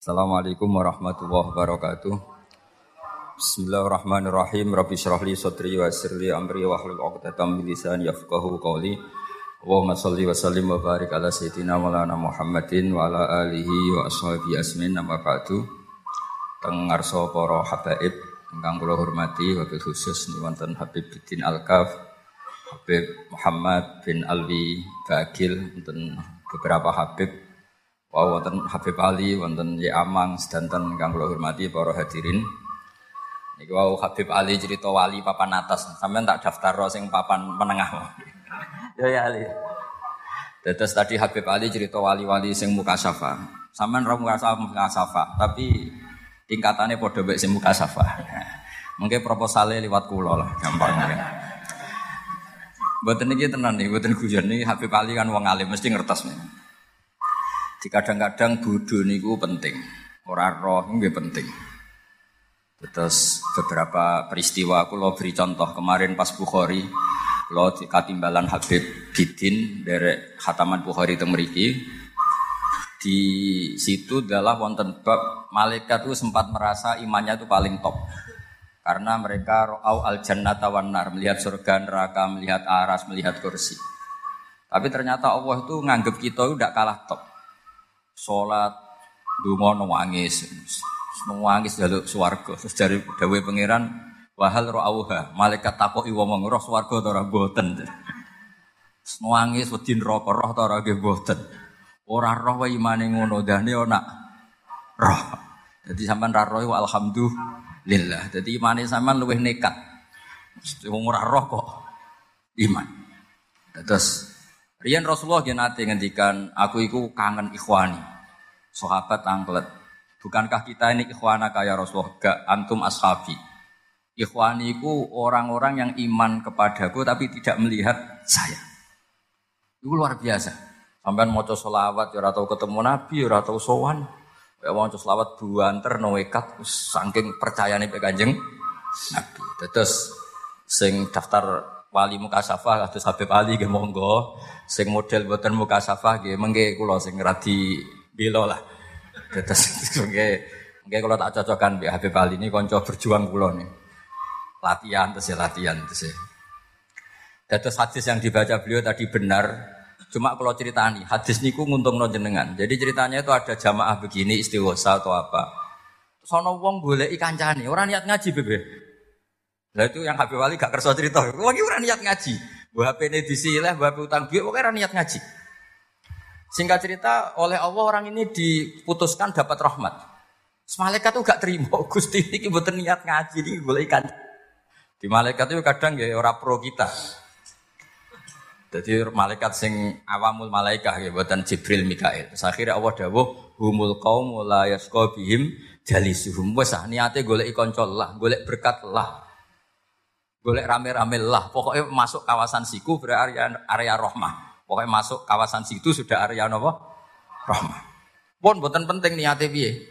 Assalamualaikum warahmatullahi wabarakatuh. Bismillahirrahmanirrahim. Rabbi syrah li sadri wa amri wa hlul 'uqdatam min lisani yafqahu qawli. Allahumma shalli wa sallim wa barik ala sayyidina Maulana Muhammadin wa ala alihi wa ashabihi asmin amma ba'du. Teng ngarsa para habaib ingkang kula hormati wabil khusus wonten Habib Bidin Al-Kaf, Habib Muhammad bin Alwi Bagil, wonten beberapa Habib Wow, wonten Habib Ali, wonten Ya Amang, sedanten kang kula hormati para hadirin. Niki wau Habib Ali cerita wali papan atas. Sampeyan tak daftar sing papan menengah. ya ya Ali. Terus tadi Habib Ali cerita wali-wali sing muka safa. Sampeyan ra muka safa, muka safa, tapi tingkatannya padha mek sing muka safa. Mungkin proposalnya lewat kula lah, gampang ya. Mboten niki tenan nih, mboten guyon nih Habib Ali kan wong alim mesti ngertos nih. Di kadang-kadang bodoh niku penting. Orang roh nggih penting. Terus beberapa peristiwa aku lo beri contoh kemarin pas Bukhari lo katimbalan Habib Bidin dari Khataman Bukhari itu meriki di situ adalah wonten bab malaikat itu sempat merasa imannya itu paling top karena mereka ro'au al jannata melihat surga neraka melihat aras melihat kursi tapi ternyata Allah itu nganggep kita itu tidak kalah top sholat dungo nangis nangis jaluk swarga. Terus dari dawe pangeran wahal ro'auha malaikat takoki wong roh swarga ta ora boten nangis wedi neraka roh ta ora nggih boten ora roh wae imane ngono dane ana roh. Jadi sampean ra roh alhamdulillah. Jadi imane sampean luwih nekat. Wong ora roh kok iman. Terus Rian Rasulullah yang nanti ngendikan aku itu kangen ikhwani. Sahabat angklet. Bukankah kita ini ikhwana kaya Rasulullah? Gak antum ashabi. Ikhwani itu orang-orang yang iman kepadaku tapi tidak melihat saya. Itu luar biasa. Sampai mau solawat, ya atau ketemu Nabi, ya atau sowan. Ya mau solawat buanter noekat, saking percaya nih kanjeng Nabi. Terus sing daftar wali muka safah kados Habib Ali nggih monggo sing model boten muka safah nggih mengke kula sing radi belo lah terus nggih kula tak cocokkan Mbak Habib Ali ini kanca berjuang kula nih latihan terus ya latihan terus ya Terus hadis yang dibaca beliau tadi benar, cuma kalau ceritani hadis niku nguntung no jenengan. Jadi ceritanya itu ada jamaah begini istighosa atau apa. Sono wong boleh ikan cani, orang niat ngaji bebe. Lah itu yang Habib Wali gak kerso cerita. Wong iki ora niat ngaji. Mbah HP ini disileh, utang duit, pokoknya ora niat ngaji. Singkat cerita, oleh Allah orang ini diputuskan dapat rahmat. Malaikat itu gak terima, Gusti ini buatan niat ngaji, ini boleh ikan. Di malaikat itu kadang ya orang pro kita. Jadi malaikat sing awamul malaikah ya buatan Jibril Mikail. Akhirnya Allah dawuh humul kaum la yasqa bihim jalisuhum. Wes ah niate golek kanca lah, golek berkat lah. Golek rame-rame lah. Pokoknya masuk kawasan siku berarti area, area. Pokoknya masuk kawasan situ sudah area apa? Rohmah. Pun buatan penting niate piye.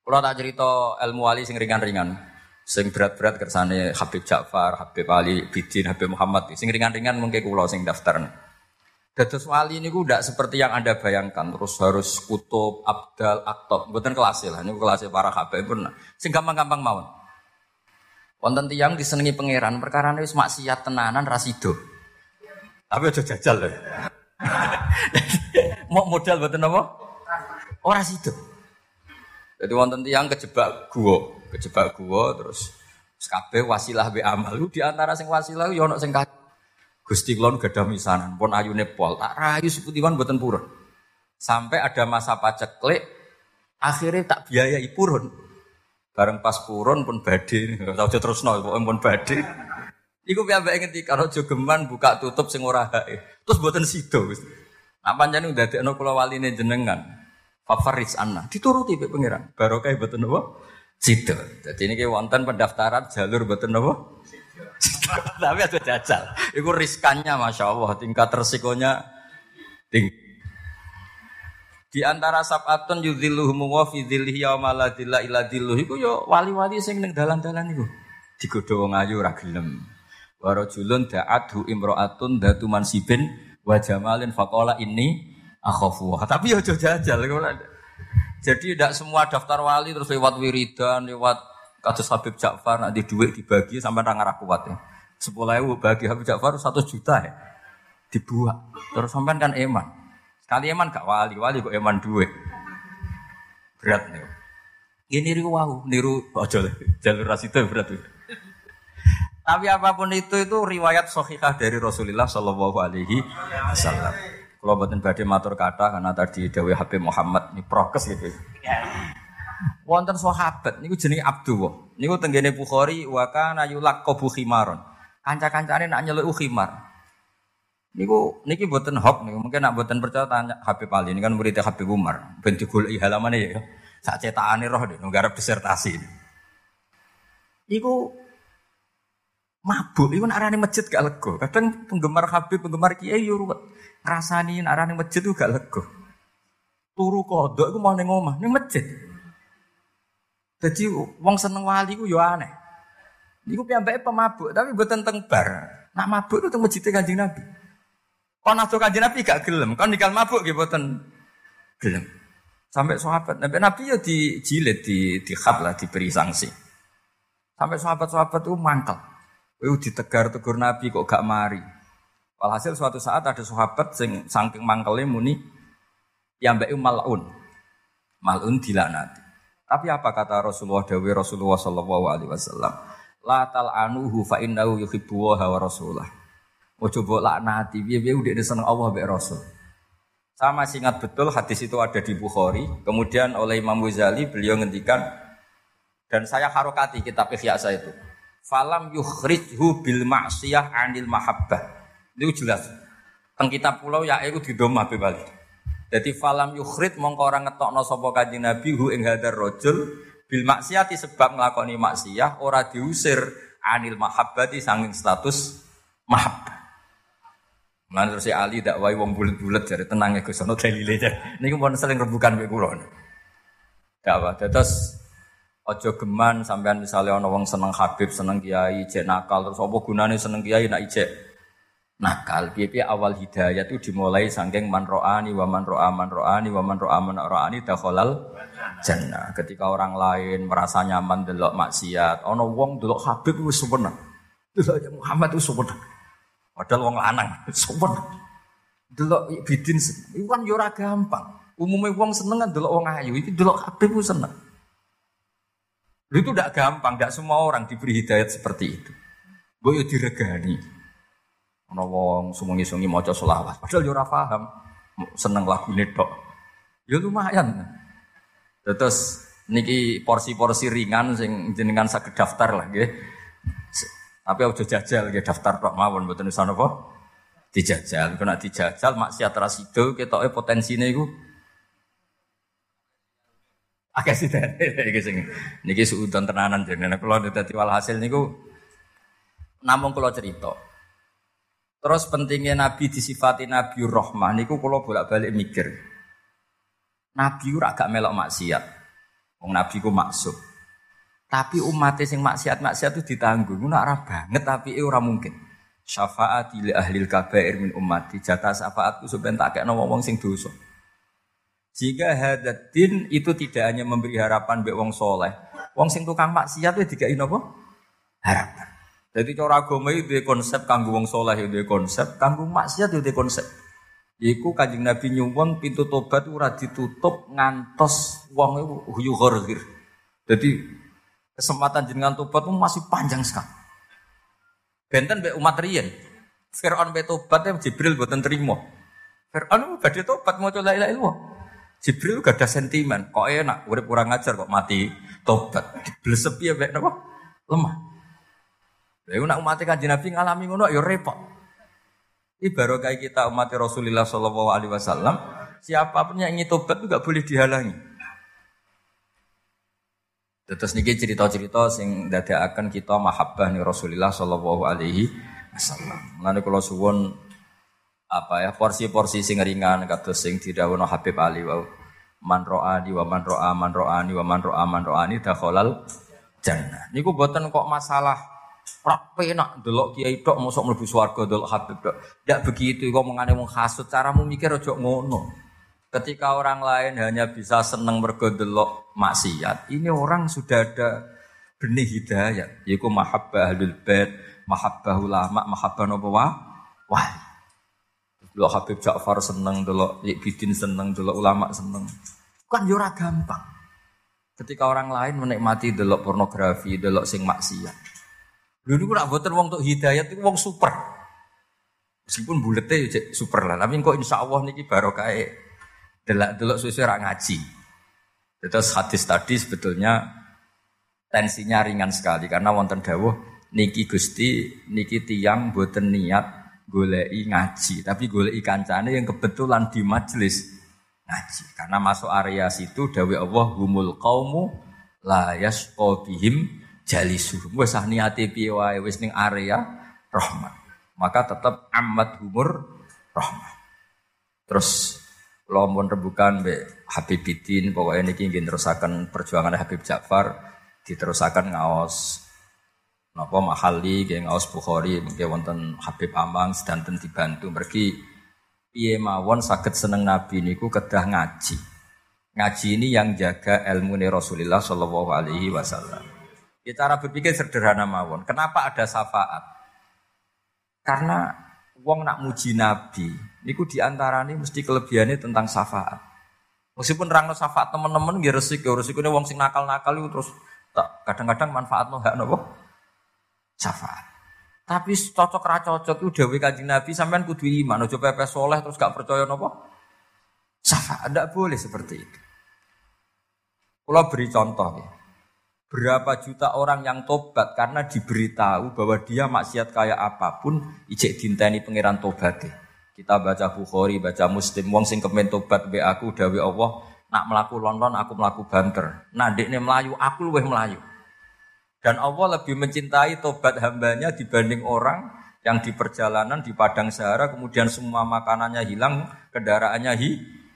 Kalau tak cerita ilmu wali sing ringan-ringan. Sing berat-berat kersane Habib Ja'far, Habib Ali, Bidin, Habib Muhammad. Sing ringan-ringan mungkin kula sing daftar. Dados wali ini tidak seperti yang Anda bayangkan, terus harus kutub, abdal, aktob. Bukan kelas lah, ini kelas para Habib pun. Sing gampang-gampang mawon. Wonten tiyang disenengi pangeran perkara wis maksiat tenanan rasido. Tapi aja jajal lho. Mau modal mboten apa? Ora sido. Jadi wonten tiyang kejebak gua, kejebak gua terus kabeh wasilah be amal. Di antara sing wasilah yo ono sing Gusti kula gadah misanan, pun ayune pol, tak rayu seputiwan mboten purun. Sampai ada masa paceklik, akhirnya tak biayai purun. Bareng pas purun pun badhe, tau terus no, pun badhe. Iku piyambake ngendika kalau jogeman buka tutup sing ora hae. Terus mboten sida wis. Nah pancen ndadekno kula waline jenengan. Favoris anna dituruti pek pangeran. Barokah mboten napa? Sida. Dadi niki wonten pendaftaran jalur mboten napa? Tapi ada jajal. Iku riskannya masya Allah, tingkat resikonya tinggi. Di antara sab'atun yudhilluhum wa fi dhillihi yauma la dhilla illa dhilluh iku yo wali-wali sing ning dalan-dalan iku. Digodho wong ayu ora gelem. Wa rajulun da'athu imra'atun datu mansibin wa jamalin faqala inni akhafu. Tapi yo aja jajal Jadi tidak semua daftar wali terus lewat wiridan, lewat kasus Habib Ja'far nanti duit dibagi sampai orang arah kuat ya. Sepuluh bagi Habib Ja'far satu juta ya. Dibuat. Terus sampai kan eman. Sekali eman gak wali, wali kok eman duit. Berat nih. Ini niru wow, niru ojo jalur ras itu berat. Tapi apa pun itu itu riwayat sahihah dari Rasulullah Shallallahu Alaihi Wasallam. Kalau buatin badai matur kata karena tadi Dewi Habib Muhammad ini prokes gitu. Wonten sahabat niku jenenge Abdullah. Niku tenggene Bukhari wa kana yulaqabu khimaron. Kanca-kancane nak nyeluk khimar. Niku niki buatan hop niku mungkin nak buatan percaya tanya Habib Ali ini kan muridnya Habib Umar. Ben digoleki halamane ya. Sak cetakane roh deh nggarap disertasi. Niku mabuk iku arane masjid gak lego. Kadang penggemar Habib, penggemar Kiai yo ngrasani arane masjid tuh gak lego. Turu kodok iku mau ning omah, ning masjid. Jadi wong seneng wali ku yo aneh. Niku piyambake pemabuk, tapi mboten teng bar. Nak mabuk itu teng masjid Kanjeng Nabi. Kon atuh Kanjeng Nabi gak gelem, kon nikal mabuk nggih mboten gelem. Sampai sahabat, Nabi Nabi ya dijilid, di di lah, diberi sanksi. Sampai sahabat-sahabat itu mangkel. Itu ditegar-tegur Nabi kok gak mari. Walhasil suatu saat ada sahabat sing saking mangkelnya muni yang baik malun. Malun dilaknati. Tapi apa kata Rasulullah Dawi Rasulullah Sallallahu Alaihi Wasallam? La tal anuhu fa innahu yuhibbu wa rasulah. Mau coba laknati, biar biar udah seneng Allah be Rasul. Sama masih ingat betul hadis itu ada di Bukhari. Kemudian oleh Imam Ghazali beliau ngendikan dan saya harokati kitab Ihya saya itu. Falam yukhrijhu bil ma'siyah anil mahabbah. Itu jelas. Teng kitab pulau ya itu di domah bebali. Jadi falam yukhrid mongko orang ngetokno sapa kanjeng Nabi hu ing hadar rajul bil maksiati sebab nglakoni maksiyah ora diusir anil mahabbati sanging status mahabbah. Lan terus si Ali dak wae wong bulet-bulet jare tenang ya Gus ono jare. Niku pun sering rebukan mek kula. Apa terus ojo geman sampean misalnya ono wong seneng Habib, seneng kiai, cek nakal terus apa gunane seneng kiai nak ijek nakal. Piye awal hidayah itu dimulai saking man ro'ani wa man ro'a man ro'ani wa man ro'a man ro'ani dakhalal jannah. Ketika orang lain merasa nyaman delok maksiat, ono wong delok Habib wis seneng. Delok Muhammad itu seneng. Padahal wong lanang, sopan. Delok bidin, itu kan yo gampang. Umumnya wong seneng delok wong ayu, itu delok kabeh ku seneng. Itu tidak gampang, tidak semua orang diberi hidayat seperti itu. Gue diregani. Ono wong sumungi-sungi maca selawat, padahal yo paham. Seneng lagu tok. Ya lumayan. Terus niki porsi-porsi ringan sing jenengan saged daftar lah nggih. Tapi udah jajal ya daftar tok mawon mboten usah napa? Dijajal. Kena dijajal maksiat rasido ketoke potensine iku agak sih iki sing niki suudon tenanan jenenge kula dadi walhasil niku namung kula cerita. Terus pentingnya Nabi disifati Nabi Rahmah niku kula bolak-balik mikir. Nabi ora gak melok maksiat. Wong Nabi ku maksud. Tapi umat sing maksiat-maksiat itu ditanggung. Ngono ora banget tapi ora mungkin. Syafaat li ahli kabair min ummati. Jatah syafaatku sampeyan tak kekno wong sing dosa. Jika hadatin itu tidak hanya memberi harapan be wong soleh. Wong sing tukang maksiat itu dikai napa? Harapan. Jadi cara agama itu konsep kanggo wong soleh itu konsep, kanggo maksiat itu konsep. Iku kanjeng Nabi nyuwun pintu tobat ora ditutup ngantos wong itu huyu Jadi kesempatan jenengan tobat itu masih panjang sekali. Benten be umat riyen. Fir'aun be tobat Jibril buatan terima. Fir'aun badhe tobat mau coba ilah ilmu. Jibril gak ada sentimen. Kok enak, urip kurang ajar kok mati tobat. Blesep ya be napa? Lemah. Lha nak umat kanjeng Nabi ngalami ngono ya repot. Ini baru kayak kita umat Rasulullah Shallallahu Alaihi Wasallam. Siapa pun yang ingin tobat itu gak boleh dihalangi. Terus niki cerita-cerita sing akan kita mahabbah nih Rasulullah sallallahu alaihi wasallam. Mulane kula suwun apa ya porsi-porsi sing ringan kados sing didhawuhna Habib Ali wau. Man ro'ani wa man ro'a man ro'ani wa man ro'a man ro'ani dakhalal jannah. Niku boten kok masalah ora penak delok kiai tok mosok mlebu swarga delok Habib tok. Ndak begitu kok mengane wong hasud caramu mikir ngono. Ketika orang lain hanya bisa seneng mergodelok maksiat, ini orang sudah ada benih hidayat, yaitu mahabbah ahlul bait, mahabbah ulama, mahabbah nopo wah. Delok Habib Ja'far seneng, delok Bidin seneng, delok ulama seneng. Kan yo gampang. Ketika orang lain menikmati delok pornografi, delok sing maksiat. Lho niku nak boten wong untuk hidayat itu wong super. Meskipun buletnya super lah, tapi kok insya Allah niki barokah delok delok susu ora ngaji. Terus hadis tadi sebetulnya tensinya ringan sekali karena wonten dawuh niki Gusti niki tiang boten niat golei ngaji, tapi golei kancane yang kebetulan di majelis ngaji. Karena masuk area situ dawuh Allah humul qaumu la yasqa bihim jalisuhum. Wis ah niate piye wae wis area rahmat. Maka tetap amat humur rahmat. Terus lompon rebukan be Habib Bidin ingin terusakan perjuangan Habib Ja'far diterusakan ngaos napa mahali kayak ngaos Bukhari mungkin wonten Habib Amang sedanten dibantu. Pergi piye mawon sakit seneng Nabi niku kedah ngaji. Ngaji ini yang jaga ilmu Rasulullah Shallallahu Alaihi Wasallam. Ya, cara berpikir sederhana mawon. Kenapa ada syafaat? Karena wong nak muji Nabi Niku di antaranya mesti kelebihannya tentang syafaat. Meskipun rangno syafaat teman-teman ya resik ya resik ini wong sing nakal-nakal itu terus kadang-kadang manfaat no hak nopo syafaat. Tapi cocok ra cocok itu dewi kanjeng Nabi sampean kudu iman, ojo pepe soleh terus gak percaya nopo syafaat. Tidak boleh seperti itu. Kalau beri contoh ya. Berapa juta orang yang tobat karena diberitahu bahwa dia maksiat kayak apa pun, ijek dinteni pangeran tobat. Kita baca Bukhari, baca Muslim, wong sing kemen tobat be aku dawe Allah, nak melaku London aku melaku banter. Nah, dekne melayu, aku luweh melayu. Dan Allah lebih mencintai tobat hambanya dibanding orang yang di perjalanan di padang sahara kemudian semua makanannya hilang, kendaraannya hi,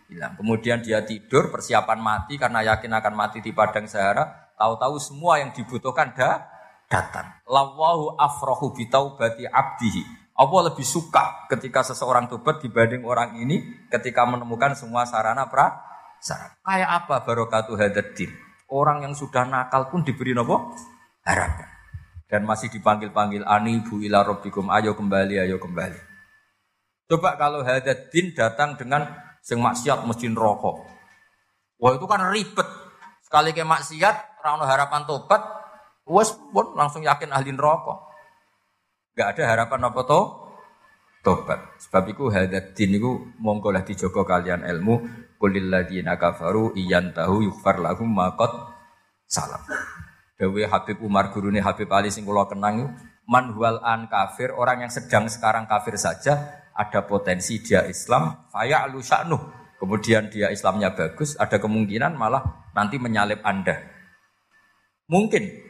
hilang. Kemudian dia tidur persiapan mati karena yakin akan mati di padang sahara, tahu-tahu semua yang dibutuhkan dah datang. Lawahu afrohu bitaubati abdihi. Allah lebih suka ketika seseorang tobat dibanding orang ini ketika menemukan semua sarana pra sarana. Kayak apa barokatuh hadatin? Orang yang sudah nakal pun diberi nopo harapan. Dan masih dipanggil-panggil ani bu ila robbikum ayo kembali ayo kembali. Coba kalau hadatin datang dengan sing maksiat mesti rokok. Wah itu kan ribet. Sekali ke maksiat, rano harapan tobat, wes pun langsung yakin ahli rokok. Gak ada harapan apa to? Tobat. Sebab itu hadat din itu monggo lah dijogo kalian ilmu kulil ladina kafaru iyan tahu yukfar lahum makot salam. Dewi Habib Umar gurune Habib Ali sing kula kenang an kafir orang yang sedang sekarang kafir saja ada potensi dia Islam faya alu kemudian dia Islamnya bagus ada kemungkinan malah nanti menyalip Anda. Mungkin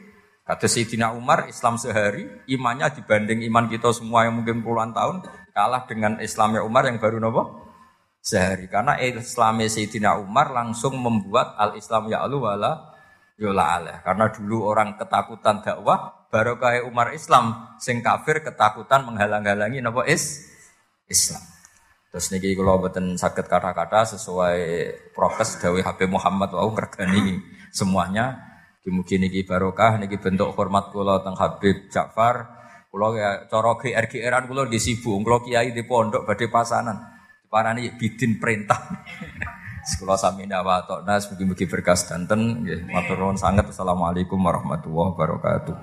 Kata Sayyidina Umar, Islam sehari, imannya dibanding iman kita semua yang mungkin puluhan tahun, kalah dengan Islamnya Umar yang baru nopo? Sehari. Karena Islamnya Sayyidina Umar langsung membuat al-Islam ya Allah yola aleh. Karena dulu orang ketakutan dakwah, baru kayak Umar Islam, sing kafir ketakutan menghalang-halangi nopo is Islam. Terus niki kalau beten sakit kata-kata sesuai prokes Dawi Habib Muhammad wau regani semuanya Mugi niki barokah niki bentuk hormat kula teng Habib Ja'far. Kula ya cara GR-GRan kula di sibuk, kula kiai di pondok badhe pasanan. Diparani bidin perintah. Sekolah sami wa nas mugi-mugi berkas danten nggih. Matur. Assalamualaikum warahmatullahi wabarakatuh.